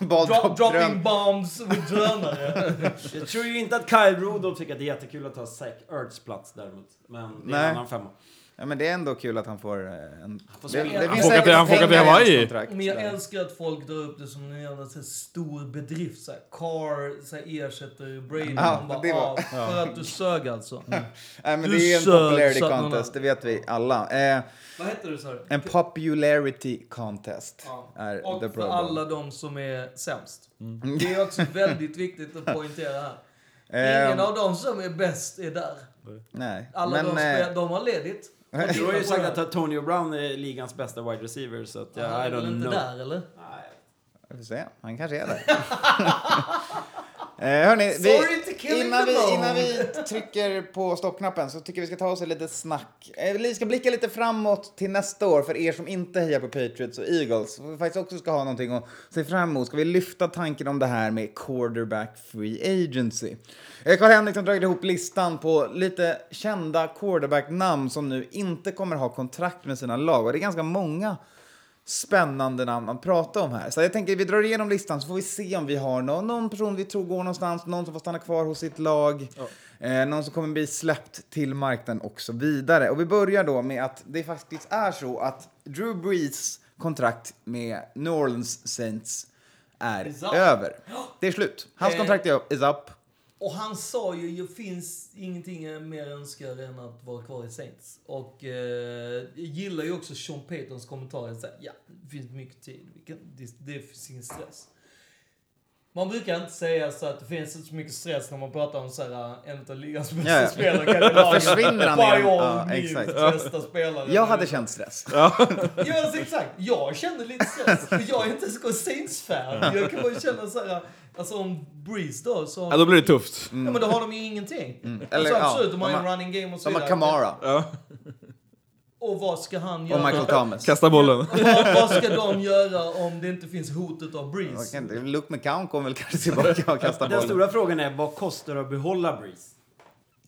Ball Drop, drop dropping drön. bombs with drönare. Jag tror ju inte att Kyle Rudolph tycker att det är jättekul att ta Zach Ertz plats däremot. Men det är Nej. en annan femma. Ja, men det är ändå kul att han får eh, en... får Det, det Han får till- han får till Hawaii. kontrakt. Men jag älskar att folk drar upp det som en jävla så här stor bedrift. Så här, Carr så här, ersätter Brady. Ja, Man bara, det var- ah, För att du sög alltså. Nej, men Du det är en popularity contest, det vet vi alla. Eh, Vad heter det sa en popularity contest Ja. är Och the för alla de som är sämst. Mm. Det är också väldigt viktigt att poängtera här. Ingen Eh, av dem som är bäst är där. nej, Alla men... de, eh, de har ledigt. Du har ju sagt att Antonio Brown är ligans bästa wide receiver, så att jag, Han I är väl don't inte know. där eller? Vi får se, han kanske är där. eh, hörni, vi, innan, vi, innan vi trycker på stoppknappen så tycker vi ska ta oss ett litet snack. Eh, vi ska blicka lite framåt till nästa år för er som inte hejar på Patriots och Eagles. Vi faktiskt också ska ha någonting att se fram emot. Ska vi lyfta tanken om det här med quarterback free agency. Eh, Carl Henrik har dragit ihop listan på lite kända quarterback-namn som nu inte kommer ha kontrakt med sina lag. Och det är ganska många spännande namn att prata om här. Så jag tänker vi drar igenom listan så får vi se om vi har någon, någon person vi tror går någonstans, någon som får stanna kvar hos sitt lag, eh, någon som kommer bli släppt till marknaden och så vidare. Och vi börjar då med att det faktiskt är så att Drew Brees kontrakt med New Orleans Saints är över. Det är slut. Hans Eh, kontrakt är is up. Och han sa ju, det finns ingenting jag mer önskar än att vara kvar i Saints. Och eh, jag gillar ju också Sean Paytons kommentarer. Så här, ja, det finns mycket tid. Kan, det, det finns ingen stress. Man brukar inte säga så att det finns inte så mycket stress när man pratar om så här, en av ligans bästa Ja, ja. spelare. Försvinner han igen? Ja, exakt. bästa spelare. Jag hade känt stress. Ja, alltså, exakt. Jag kände lite stress. För jag är inte ens Saints-fan. Jag kan bara känna så här, alltså om Breeze då så... Ja, då blir det tufft. Ja, men då har de ju ingenting. Eller, alltså, ja, absolut, de har ju en running game och så De har vidare. Kamara Ja. Och vad ska han göra? och Michael Thomas. Kasta bollen. vad, vad ska de göra om det inte finns hotet av Breeze? Luke McCown kommer väl kanske tillbaka och kasta Den bollen. stora frågan är, vad kostar det att behålla Breeze?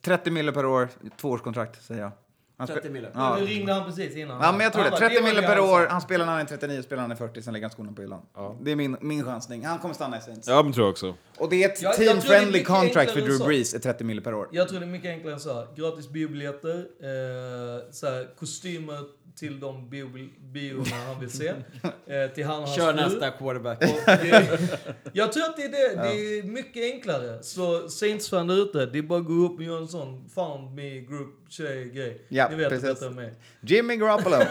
30 mille per år, tvåårskontrakt säger jag. Han spe- 30 mille. Ja. Nu ringde han precis innan. Ja, men jag tror det. bara, 30 var mille per år. Han spelar när han är 39, spelar när han är 40, sen lägger han skorna på hyllan. Det är min, min chansning. Han kommer stanna i Saints. Ja, men tror jag också. Och det är ett Jag- jag team-friendly contract för Drew. Brees, är 30 mille per år. Jag tror det är mycket enklare än så här. Gratis biobiljetter, eh, så här, kostymer till de bio, biorna han vill se. Eh, till han hans Kör fru. nästa quarterback. Och det, jag tror att det är det. Det är mycket enklare. Så Saints-fan där ute, det är bara att gå upp och göra en sån found me group tjej-grej. Ja, Ni vet precis. att detta är mig. Jimmy Garoppolo.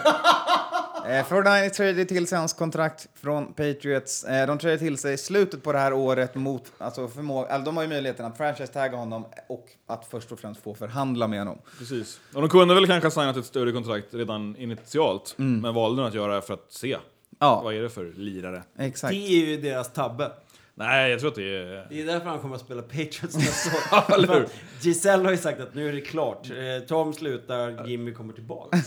eh, 49 tradade till sig hans kontrakt från Patriots. Eh, de tradade till sig slutet på det här året mot, alltså förmåga, alltså de har ju möjligheten att franchise-tagga honom och att först och främst få förhandla med honom. Precis. Och de kunde väl kanske ha signat ett större kontrakt redan initialt, men valde att göra det för att se. Ja, Vad är det för lirare? exakt. Det är ju deras tabbe. Nej, jag tror att det är... Det är därför han kommer att spela Patriots nästa år. Giselle har ju sagt att nu är det klart. Eh, Tom slutar, Jimmy kommer tillbaka.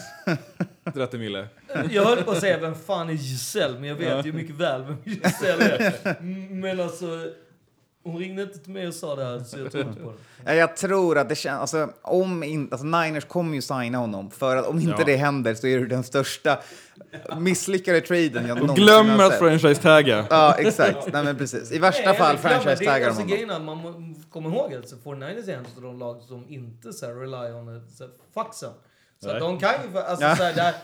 30 mille. Jag höll på att säga, vem fan är Giselle? Men jag vet ju mycket väl vem Giselle är. Men alltså, hon ringde inte till mig och sa det här, så jag tror inte på det. Ja, Jag tror att det känns, alltså, om in, alltså Niners kommer ju signa honom för att om inte Ja. det händer så är det den största misslyckade traden jag någonsin glömmer att franchise-tagga. Ja, exakt, nej men precis. I värsta Nej, fall franchise-taggar alltså honom. grejen man kommer ihåg att så 49ers är en av de lag som inte så här, rely on it, så här, fucksen. Så de kan ju, alltså Ja, så här, där,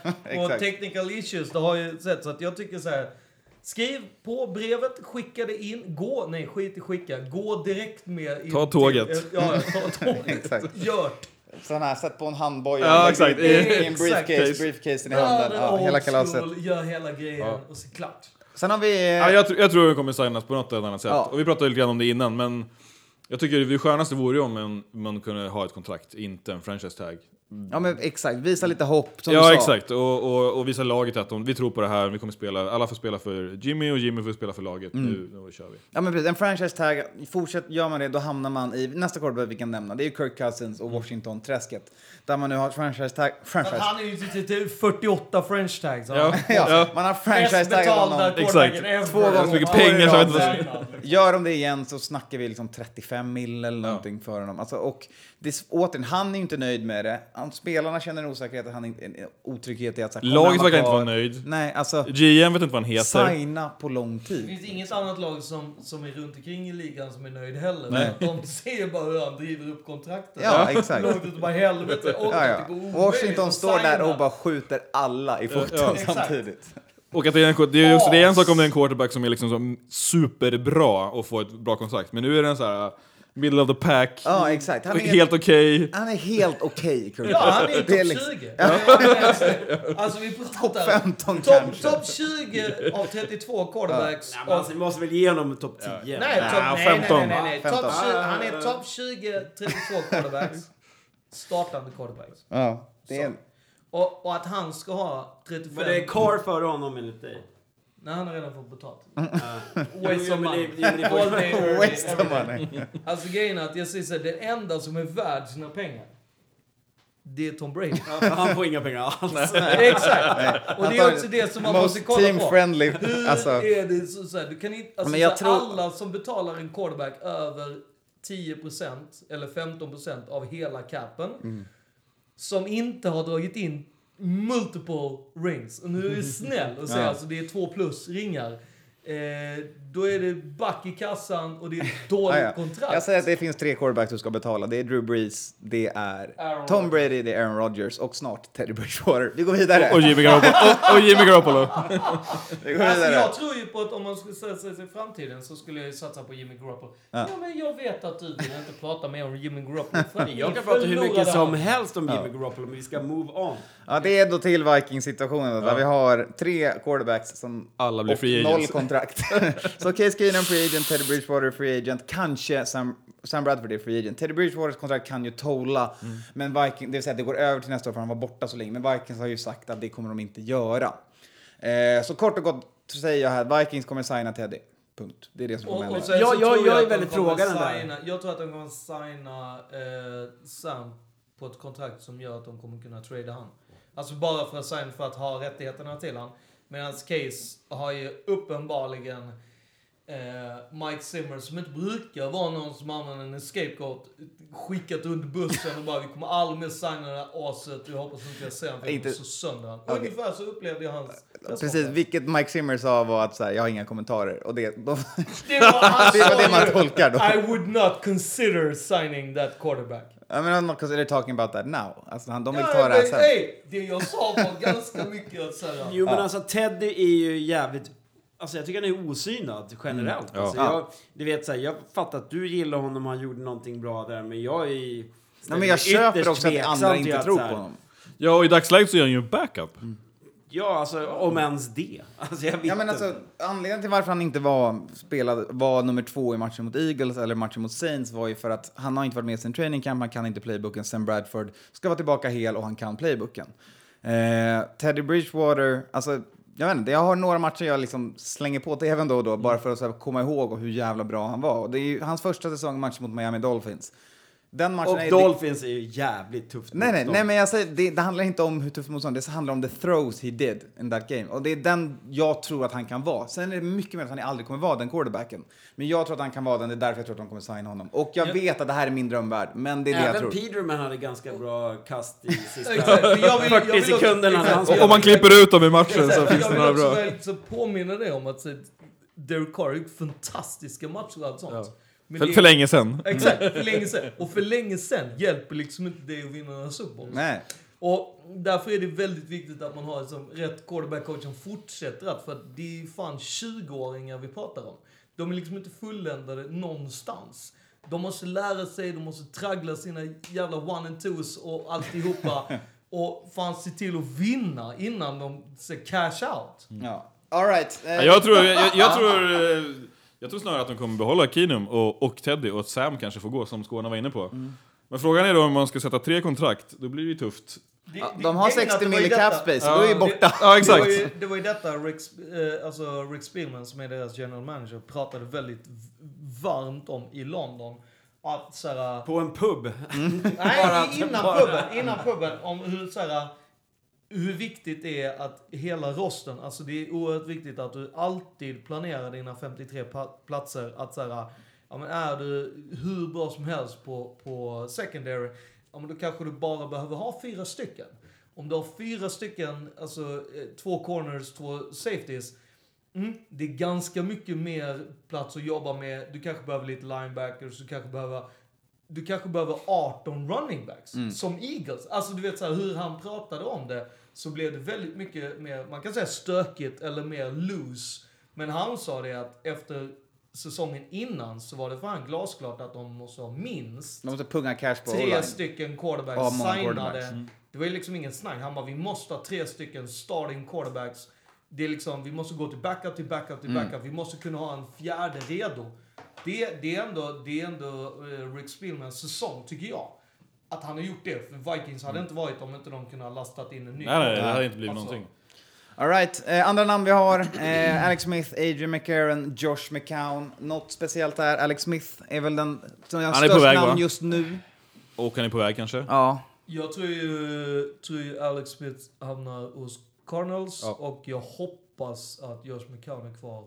och technical issues, det har jag ju sett. Så att jag tycker så här, skriv på brevet, skicka det in, gå, nej skit i skicka, gå direkt med in Ta till- tåget. ja, ta tåget. Gjort. Sån här, sätt på en handboja. Ja, exakt. I, I en Exakt. briefcase, briefacasen i Ja, handen. är Ja, hela kalaset. Gör hela grejen Ja. och så klart. Sen har vi... Ja, jag, tr- jag tror det kommer signas på något eller annat sätt. Ja. Och vi pratade lite grann om det innan, men jag tycker det skönaste vore ju om man, man kunde ha ett kontrakt, inte en franchise-tag. Ja, men exakt. Visa lite hopp, som du Ja sa. exakt, och, och, och visa laget att de, vi tror på det här, vi kommer spela, alla får spela för Jimmy och Jimmy får spela för laget. Mm. Nu, nu kör vi. Ja, men precis. En franchise tag, fortsätt, gör man det, då hamnar man i nästa quarterback vi kan nämna. Det är ju Kirk Cousins och Washington-träsket. Där man nu har franchise tag... Franchise. Han är ju till- till 48 french tags. har Ja, han. Ja, ja. man har Mest franchise-taggat betalda honom. quarterbacken Exakt. ever. Två gånger. Så mycket pengar så jag vet inte vad Gör de det igen så snackar vi liksom 35 mil eller någonting för honom. Alltså, och det, återigen, han är ju inte nöjd med det. Han, spelarna känner en osäkerhet, han är en, en otrygghet i att... Så här, kommer Laget verkar inte vara nöjd. Nej, alltså... GM vet inte vad han heter. Signa på lång Det tid. finns inget annat lag som, som är runt omkring i ligan som är nöjd heller. Nej. De ser bara hur han driver upp kontraktet. Ja, exakt. Långt ut bara helvete. Och Ja, ja. Washington står där och bara skjuter alla i foten Ja. Exakt. samtidigt. Och att det är, en, det, är också, det är en sak om det är en quarterback som är liksom så superbra och får ett bra kontrakt, men nu är det en så här middle of the pack, Ja, exakt. Han är helt okej. Han är helt okej, Kurt. Ja, han är topp liksom- 20. Alltså, alltså vi pratar... Topp 15 Topp kanske. top 20 av 32 quarterbacks. Nej, men alltså, vi måste väl ge honom topp 10? Nej, Nej, top, nej, nej, 15. nej, nej, nej. 15. Top 20, han är topp 20, 32 quarterbacks. Startande quarterbacks. Ja, det är... Och, och att han ska ha 35... Men det är Carr före honom enligt dig? Nej, han har redan fått betalt. Uh, Waste of money. All day, Waste of. Alltså grejen är att jag säger så här, det enda som är värd sina pengar, det är Tom Brady. han får inga pengar alls. Exakt! Och det är också det som man måste kolla team på. friendly. Hur Alltså, är det så, så här, du kan inte, alltså, så tror- alla som betalar en quarterback över 10% eller 15% av hela capen, Mm. som inte har dragit in multiple rings, och nu är jag snäll och säger Ja. alltså det är två plus ringar, eh, då är det back i kassan och det är ett dåligt ja, ja. kontrakt. Jag säger att det finns tre quarterbacks du ska betala. Det är Drew Brees, det är Aaron Tom Rodgers. Brady, det är Aaron Rodgers och snart Teddy Bridgewater. Vi går vidare. Och Jimmy Garoppolo. Och, och Jimmy Garoppolo. Vi går Alltså vidare. jag tror ju på att om man skulle sätta sig i framtiden så skulle jag satsa på Jimmy Garoppolo. Ja. men jag vet att du vill inte prata mer om Jimmy Garoppolo. för Jag kan prata hur mycket som helst om Jimmy Garoppolo, men vi ska move on. Ja, det är då till Vikings-situationen då, där vi har tre quarterbacks som Alla blir och free noll kontrakt. så Case Keenum free agent, Teddy Bridgewater free agent, kanske Sam, Sam Bradford är free agent. Teddy Bridgewaters kontrakt kan ju tolla, Mm. men Viking, det vill säga att det går över till nästa år för han var borta så länge. Men Vikings har ju sagt att det kommer de inte göra. Eh, så kort och gott så säger jag här, Vikings kommer signa Teddy. Punkt. Det är det som kommer hända. sen Ja, så jag- tror jag är att de väldigt kommer frågande där. Jag tror att de kommer signa eh, Sam på ett kontrakt som gör att de kommer kunna trada han. Alltså bara för att signa för att ha rättigheterna till han. Medan Case har ju uppenbarligen eh, Mike Zimmer, som inte brukar vara någon som använder en scapegoat, skickat under bussen och bara vi kommer aldrig mer signa det här aset, jag hoppas inte jag ser honom Inte- så sönder han. Okej. Ungefär så upplevde jag hans Precis, vilket Mike Zimmer sa var att så här, jag har inga kommentarer. Och det, då, Det var, han det var sa det man tolkar då. I would not consider signing that quarterback. I mean, I'm not consider talking about that now. Alltså, han, de vill Ja, ta det här sen. hey, det jag sa var ganska mycket att säga. Jo men alltså Teddy är ju jävligt... Alltså jag tycker han är osynad generellt. Ja. Alltså, Ja. jag, du vet såhär, jag fattar att du gillar honom och han gjorde någonting bra där, men jag är... Nej, men jag köper också att andra inte tror på honom. Ja, och i dagsläget så är han ju en backup. Ja, alltså om ens det. Alltså jag vet Ja, men inte. alltså, anledningen till varför han inte var, spelade, var nummer två i matchen mot Eagles eller matchen mot Saints var ju för att han har inte varit med i sin training camp, han kan inte playbooken. Sam Bradford ska vara tillbaka hel och han kan playbooken. Eh, Teddy Bridgewater, alltså jag vet inte, jag har några matcher jag liksom slänger på tvn då och då bara för att komma ihåg hur jävla bra han var. Och det är ju hans första säsong match mot Miami Dolphins. Den matchen och är, Dolphins är ju jävligt tufft Nej, nej, nej, men jag säger, det, det handlar inte om hur tufft motstånd, det handlar om the throws he did in that game. Och det är den jag tror att han kan vara. Sen är det mycket mer att han aldrig kommer vara den quarterbacken. Men jag tror att han kan vara den, det är därför jag tror att de kommer signa honom. Och jag vet att det här är min drömvärld, men det är det jag Även tror. Peterman hade ganska bra kast i sista Exakt, men jag vill- jag 40 vill också- sekunderna Om man klipper ut dem i matchen så finns jag det vill några också bra. väl så påminna dig om att Derek Carr har gjort fantastiska matcher och allt sånt. Ja. För, det- för länge sedan. Exakt, för länge sedan. Och för länge sedan hjälper liksom inte det att vinna några Super Bowls. Nej. Och därför är det väldigt viktigt att man har liksom rätt quarterback-coach som fortsätter att, för att det är fan 20-åringar vi pratar om. De är liksom inte fulländade någonstans. De måste lära sig, de måste traggla sina jävla one and twos och alltihopa. och fan se till att vinna innan de ser cash out. Ja. All right. Eh, Ja, Jag tror, jag, jag, tror, eh, jag tror snarare att de kommer behålla Keenum och, och Teddy och att Sam kanske får gå, som Skåne var inne på. Men frågan är då om man ska sätta tre kontrakt, då blir det ju tufft. Det- de har grejen är att 60 det var ju mil i cap space, då är ju borta. Ja, exakt. Det var ju, det var ju detta Rick, eh, alltså Rick Spielman, som är deras general manager, pratade väldigt varmt om i London. Att såhär... På en pub. Bara Nej, innan bara- puben. Innan puben. Om hur, såhär, hur viktigt det är att hela rosten, alltså det är oerhört viktigt att du alltid planerar dina 53 pa- platser. Att såhär, ja men är du hur bra som helst på, på secondary, ja men då kanske du bara behöver ha fyra stycken. Om du har fyra stycken, alltså eh, två corners, två safeties, Mm, det är ganska mycket mer plats att jobba med. Du kanske behöver lite linebackers, du kanske behöver du kanske behöver 18 running backs, som Eagles. Alltså du vet så här, hur han pratade om det, så blev det väldigt mycket mer, man kan säga stökigt eller mer loose. Men han sa det att efter säsongen innan så var det för han glasklart att de måste ha minst De måste punga cash på tre O-line. stycken quarterbacks många signade. quarterbacks. Mm. Det var ju liksom ingen snack. Han bara, vi måste ha tre stycken starting quarterbacks. Det är liksom, vi måste gå till backup till backup till Mm. backup. Vi måste kunna ha en fjärde redo. Det, det är ändå, det är ändå eh, Rick Spielmans säsong, tycker jag. Att han har gjort det. För Vikings hade inte varit om inte de kunde ha lastat in en ny. Nej, nej, det hade inte blivit Alltså, någonting. All right. eh, andra namn vi har, eh, Alex Smith, Adrian McCarron, Josh McCown. Något speciellt där. Alex Smith är väl den som jag har Han är störst väg, namn va? just nu. Och han är på väg kanske? Ja. Jag tror ju, tror ju Alex Smith hamnar hos Cardinals Ja. och jag hoppas att Josh McCown är kvar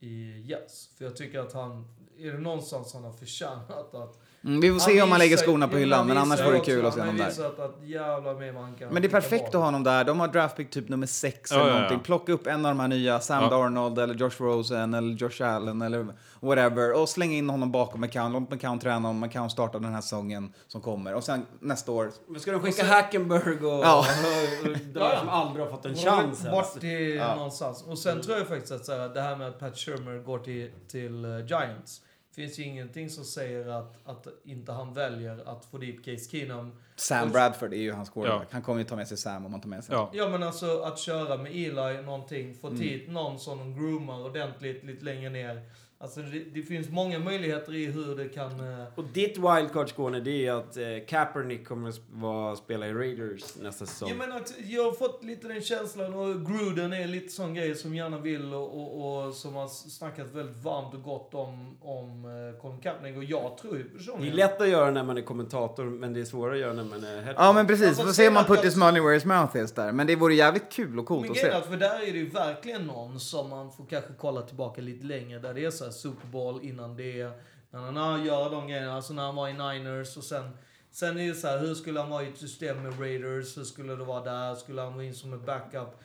i Jets. För jag tycker att han, är det någonstans han har förtjänat att... Mm, vi får se om han lägger skorna på hyllan, han men annars vore det kul att se honom Han där. att han kan. Men det är perfekt att ha honom där. De har draftpick typ nummer sex Ja, eller ja, ja. någonting. Plocka upp en av de här nya, Sam Ja. Darnold eller Josh Rosen eller Josh Allen eller whatever och slänga in honom bakom McCown. Låt McCown träna om McCown startar den här säsongen som kommer. Och sen nästa år, Men ska de skicka Hackenberg och, Ja. och, de som aldrig har fått en chans? Bort till Ja. någonstans. Och sen tror jag faktiskt att så här, det här med att Pat Shermer går till, till eh, Giants. Finns ju ingenting som säger att, att inte han väljer att få dit Case Keenum. Sam Bradford är ju hans quarterback. Ja. Han kommer ju ta med sig Sam om han tar med sig Ja. Ja men alltså att köra med Eli någonting, få dit någon som de groomar ordentligt lite längre ner. Alltså det, det finns många möjligheter i hur det kan... eh, Och ditt wildcard Skåne, det är att eh, Kaepernick kommer att vara, spela i Raiders nästa säsong. Jag menar att jag har fått lite den känslan och Gruden är lite sån grej som gärna vill och, och, och som har snackat väldigt varmt och gott om, om uh, Colin Kaepernick och jag tror ju det är personligen... lätt att göra när man är kommentator, men det är svårare att göra när man är head Ja men precis, Alltså, får se om man put his money where his mouth is där. Men det vore jävligt kul och coolt Men att se. är att för där är det ju verkligen någon som man får kanske kolla tillbaka lite längre. Där det är så här Super Bowl innan det. När han har gör de grejerna. Alltså när han var i Niners och sen... Sen är det så här, hur skulle han vara i ett system med Raiders? Hur skulle det vara där? Skulle han vara in som en backup?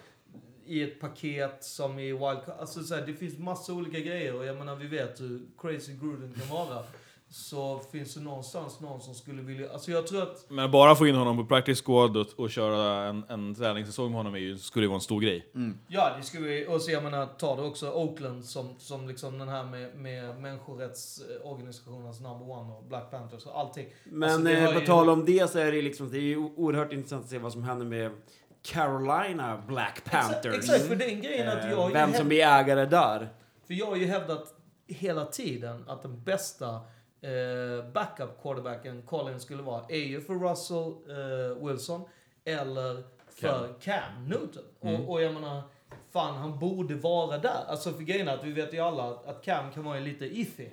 I ett paket som i Wildcard? Alltså så här, det finns massa olika grejer och jag menar vi vet hur crazy Gruden kan vara. Så finns det någonstans någon som skulle vilja... Alltså jag tror att... Men bara få in honom på practice squad och, och köra en, en träningssäsong med honom är ju, skulle ju vara en stor grej. Ja, det skulle vi... Och så jag menar, ta det också Oakland som, som liksom den här med, med människorättsorganisationens number one och Black Panthers och allting. Men Alltså, eh, på ju- tal om det så är det liksom, det är ju oerhört intressant att se vad som händer med Carolina Black Panthers. Exakt, för den grejen att Eh, jag Vem som blir ägare där. För jag har ju hävdat hela tiden att den bästa eh, backup quarterbacken Colin skulle vara är ju för Russell eh, Wilson eller för Cam, Newton. Och, och jag menar, fan han borde vara där. Alltså för grejen är att vi vet ju alla att, att Cam kan vara lite iffy.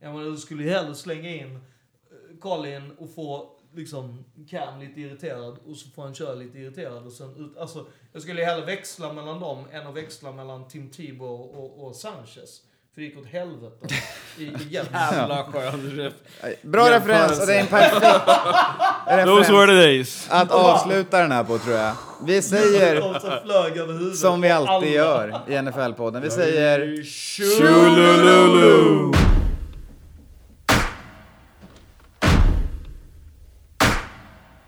Jag menar, du skulle ju hellre slänga in eh, Colin och få liksom Cam lite irriterad och så får han köra lite irriterad och sen ut. Alltså, jag skulle ju hellre växla mellan dem än att växla mellan Tim Tebow och, och Sanchez. För det gick åt helvete i. Jävla skön ref. Bra referens och det är en perfekt Those were referens the days! att avsluta den här på tror jag. Vi säger som vi alltid gör i NFL-podden. Vi säger Tjolululu!